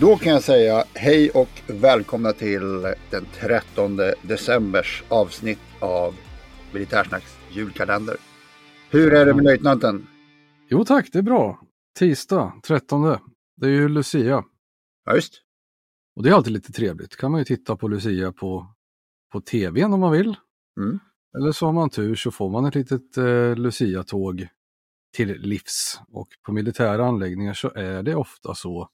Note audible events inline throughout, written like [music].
Då kan jag säga hej och välkomna till den 13 decembers avsnitt av Militärsnacks julkalender. Hur är det med löjtnanten? Jo tack, det är bra. Tisdag 13. Det är ju Lucia. Ja, just. Och det är alltid lite trevligt. kan man ju titta på Lucia på, på tvn om man vill. Mm. Eller så har man tur så får man ett litet eh, Lucia-tåg till livs. Och på militära anläggningar så är det ofta så,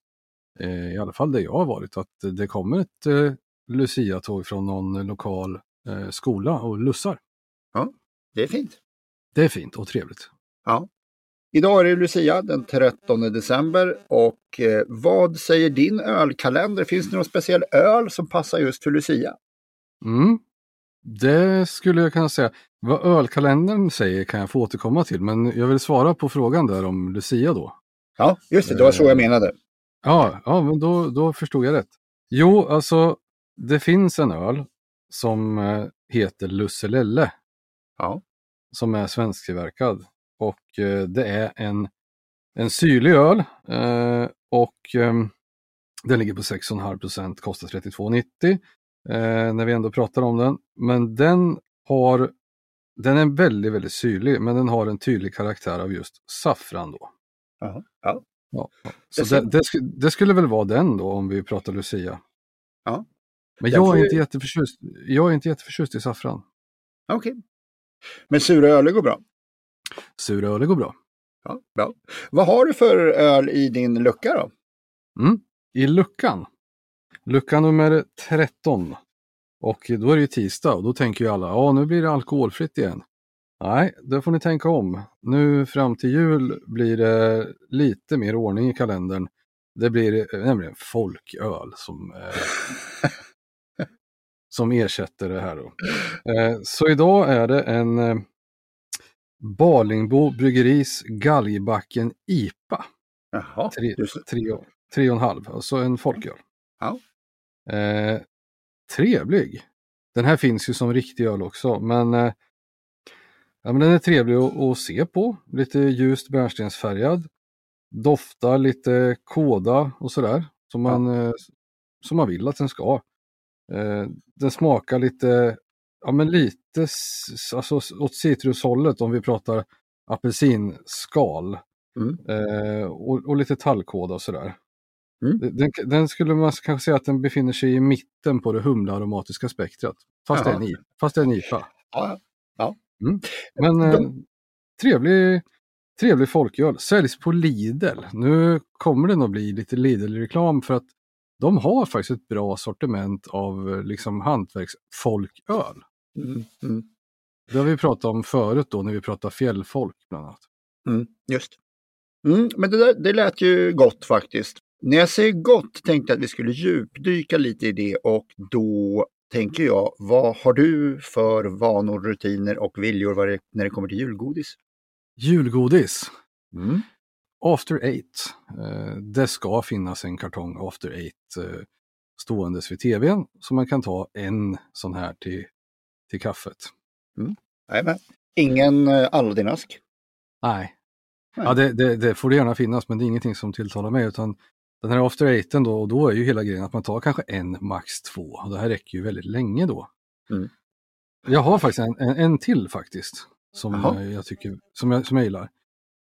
i alla fall där jag har varit, att det kommer ett eh, Lucia-tåg från någon lokal eh, skola och lussar. Ja, det är fint. Det är fint och trevligt. Ja. Idag är det Lucia den 13 december och eh, vad säger din ölkalender? Finns det någon speciell öl som passar just för Lucia? Mm. Det skulle jag kunna säga. Vad ölkalendern säger kan jag få återkomma till, men jag vill svara på frågan där om Lucia då. Ja, just det, det var så jag menade. Ja, ja men då, då förstod jag rätt. Jo, alltså det finns en öl som eh, heter Lusselelle Ja. som är svensktillverkad. Och eh, det är en, en syrlig öl eh, och eh, den ligger på 6,5 procent, kostar 32,90 eh, när vi ändå pratar om den. Men den har, den är väldigt, väldigt syrlig, men den har en tydlig karaktär av just saffran då. Ja. ja. Ja. Så Det det, det, sk- det skulle väl vara den då om vi pratar Lucia. Ja. Men jag är, ju- inte jätteförtjust, jag är inte jätteförtjust i saffran. Okej. Men sura öl går bra. Sura öl går bra. Ja, bra. Vad har du för öl i din lucka då? Mm. I luckan, lucka nummer 13. Och då är det ju tisdag och då tänker ju alla, ja nu blir det alkoholfritt igen. Nej, det får ni tänka om. Nu fram till jul blir det lite mer ordning i kalendern. Det blir nämligen folköl som, eh, [laughs] som ersätter det här. Då. Eh, så idag är det en eh, Balingbo Bryggeris Galgbacken IPA. Jaha, Tre, tre, och- tre och en halv, alltså en folköl. Ja. Eh, trevlig. Den här finns ju som riktig öl också, men, eh, ja, men den är trevlig att, att se på. Lite ljust bärnstensfärgad. Doftar lite kåda och sådär, som man, eh, som man vill att den ska. Eh, den smakar lite, ja men lite alltså, åt citrushållet om vi pratar apelsinskal. Mm. Eh, och, och lite tallkåda och sådär. Mm. Den, den skulle man kanske säga att den befinner sig i mitten på det humlearomatiska spektrat. Fast, det är en, fast det är en IPA. Ja, Men eh, De- trevlig, trevlig folköl. Säljs på Lidl. Nu kommer det nog bli lite Lidl-reklam för att de har faktiskt ett bra sortiment av eh, liksom hantverksfolköl. Mm, mm, Det har vi pratat om förut då när vi pratade fjällfolk bland annat. mm, just. Mm, men det, där, det lät ju gott faktiskt. När jag säger gott tänkte jag att vi skulle djupdyka lite i det och då tänker jag, vad har du för vanor, rutiner och viljor när det kommer till julgodis? Julgodis. Mm. After Eight. Eh, det ska finnas en kartong After Eight eh, ståendes vid tvn så man kan ta en sån här till, till kaffet. Jajamän. Ingen eh, Aladdin-ask? Nej, Nej. ja, det, det, det får det gärna finnas men det är ingenting som tilltalar mig utan den här After Eighten då, och då är ju hela grejen att man tar kanske en, max två. Och det här räcker ju väldigt länge då. Mm. Jag har faktiskt en, en, en till faktiskt som Jaha. jag tycker, som jag, som jag gillar.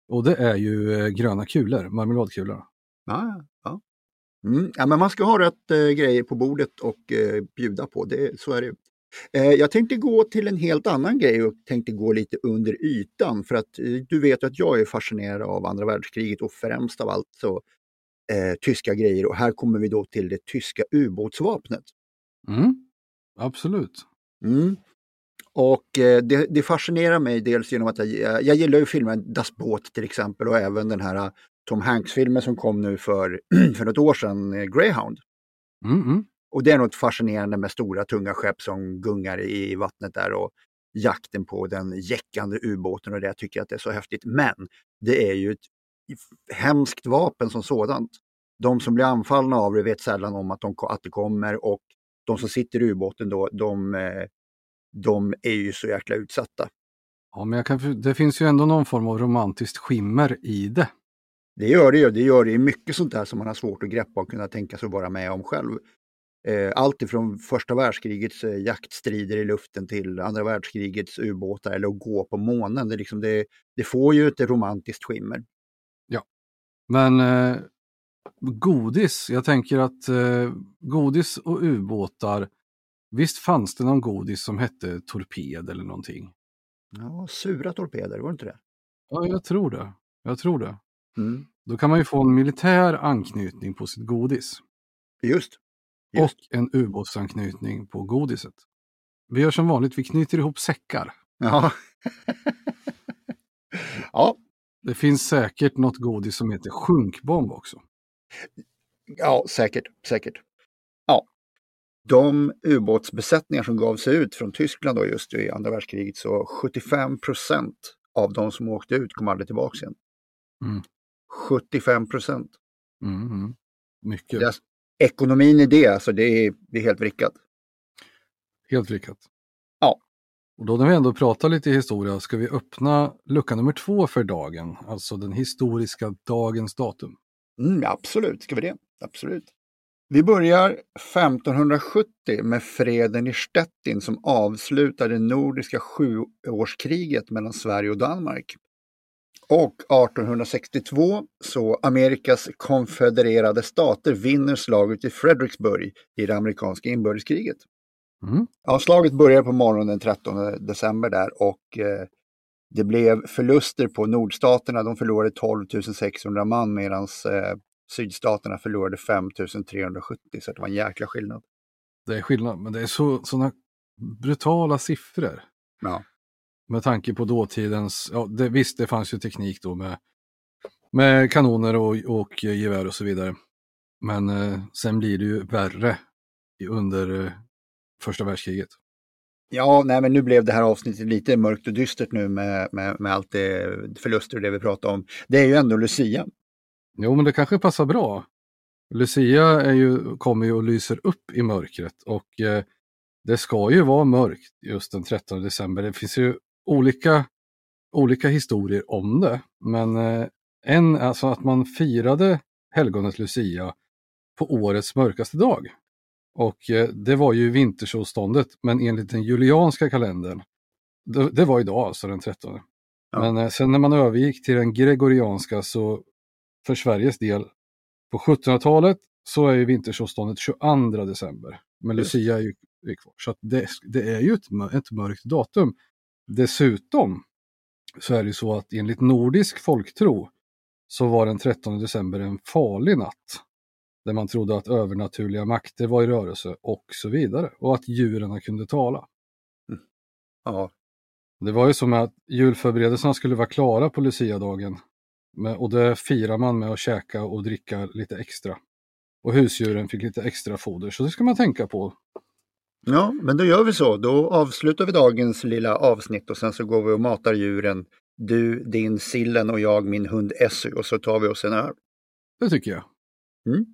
Och det är ju eh, gröna kulor, marmeladkulor. Ja, ja. Mm, ja, men man ska ha rätt eh, grejer på bordet och eh, bjuda på, det, så är det. Eh, jag tänkte gå till en helt annan grej och tänkte gå lite under ytan för att eh, du vet att jag är fascinerad av andra världskriget och främst av allt så eh, tyska grejer och här kommer vi då till det tyska ubåtsvapnet. Mm. Absolut. Mm. Och eh, det, det, fascinerar mig dels genom att jag, jag gillar ju filmen Das Boot till exempel och även den här Tom Hanks-filmen som kom nu för, [clears throat] för något år sedan, Greyhound. Mm, mm. Och det är något fascinerande med stora tunga skepp som gungar i vattnet där och jakten på den jäckande ubåten och det jag tycker att det är så häftigt. Men det är ju ett hemskt vapen som sådant. De som blir anfallna av det vet sällan om att, de, att det kommer och de som sitter i ubåten då, de, eh, de är ju så jäkla utsatta. Ja, men kan, det finns ju ändå någon form av romantiskt skimmer i det. Det gör det ju. Det gör det ju mycket sånt där som man har svårt att greppa och kunna tänka sig att vara med om själv. Eh, allt ifrån första världskrigets eh, jaktstrider i luften till andra världskrigets ubåtar eller att gå på månen. Det, liksom det, det får ju ett romantiskt skimmer. Men eh, godis, jag tänker att eh, godis och ubåtar, visst fanns det någon godis som hette torped eller någonting? Ja, sura torpeder, var det inte det? Ja, jag tror det. Jag tror det. Mm. Då kan man ju få en militär anknytning på sitt godis. Just. Just. Och en ubåtsanknytning på godiset. Vi gör som vanligt, vi knyter ihop säckar. Ja. [laughs] ja. Det finns säkert något godis som heter sjunkbomb också. Ja, säkert, säkert. Ja. De ubåtsbesättningar som gav sig ut från Tyskland då just i andra världskriget så 75 procent av de som åkte ut kom aldrig tillbaka igen. Mm. 75 procent. Mm. Mycket. Deras, ekonomin i det, alltså det är, det är helt vrickat. Helt vrickat. Och då när vi ändå pratar lite historia ska vi öppna lucka nummer två för dagen, alltså den historiska dagens datum. Mm, absolut, ska vi det. Absolut. Vi börjar 1570 med freden i Stettin som avslutar det nordiska sjuårskriget mellan Sverige och Danmark. Och 1862 så Amerikas konfedererade stater vinner slaget i Fredericksburg i det amerikanska inbördeskriget. Mm. Ja, slaget började på morgonen den 13 december där och eh, det blev förluster på nordstaterna. De förlorade 12 600 man medan eh, sydstaterna förlorade 5 370 så det var en jäkla skillnad. Det är skillnad, men det är så, sådana brutala siffror. Ja med tanke på dåtidens, ja det, visst det fanns ju teknik då med, med kanoner och, och gevär och så vidare. Men eh, sen blir det ju värre under eh, första världskriget. Ja, nej men nu blev det här avsnittet lite mörkt och dystert nu med, med, med allt det förluster och det vi pratar om. Det är ju ändå Lucia. Jo, men det kanske passar bra. Lucia är ju, kommer ju och lyser upp i mörkret och eh, det ska ju vara mörkt just den 13 december. Det finns ju olika, olika historier om det. Men eh, en, alltså att man firade helgonet Lucia på årets mörkaste dag. Och eh, det var ju vintersolståndet, men enligt den julianska kalendern, det, det var idag alltså den 13. Ja. Men eh, sen när man övergick till den gregorianska så för Sveriges del på 1700-talet så är ju vintersolståndet 22 december. Men Lucia är ju kvar. Så det, det, är ju ett, ett mörkt datum. Dessutom så är det så att enligt nordisk folktro så var den 13 december en farlig natt. Där man trodde att övernaturliga makter var i rörelse och så vidare. Och att djuren kunde tala. Mm. Ja. Det var ju som att julförberedelserna skulle vara klara på Lucia-dagen. Och det firar man med att käka och dricka lite extra. Och husdjuren fick lite extra foder, så det ska man tänka på Ja, men då gör vi så. Då avslutar vi dagens lilla avsnitt och sen så går vi och matar djuren. Du, din sillen och jag, min hund Essy och så tar vi oss en öl. Det tycker jag. Mm.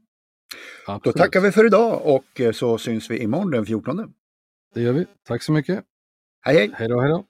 Då tackar vi för idag och så syns vi imorgon den 14. Det gör vi. Tack så mycket. Hej hej! Hej då, hej då!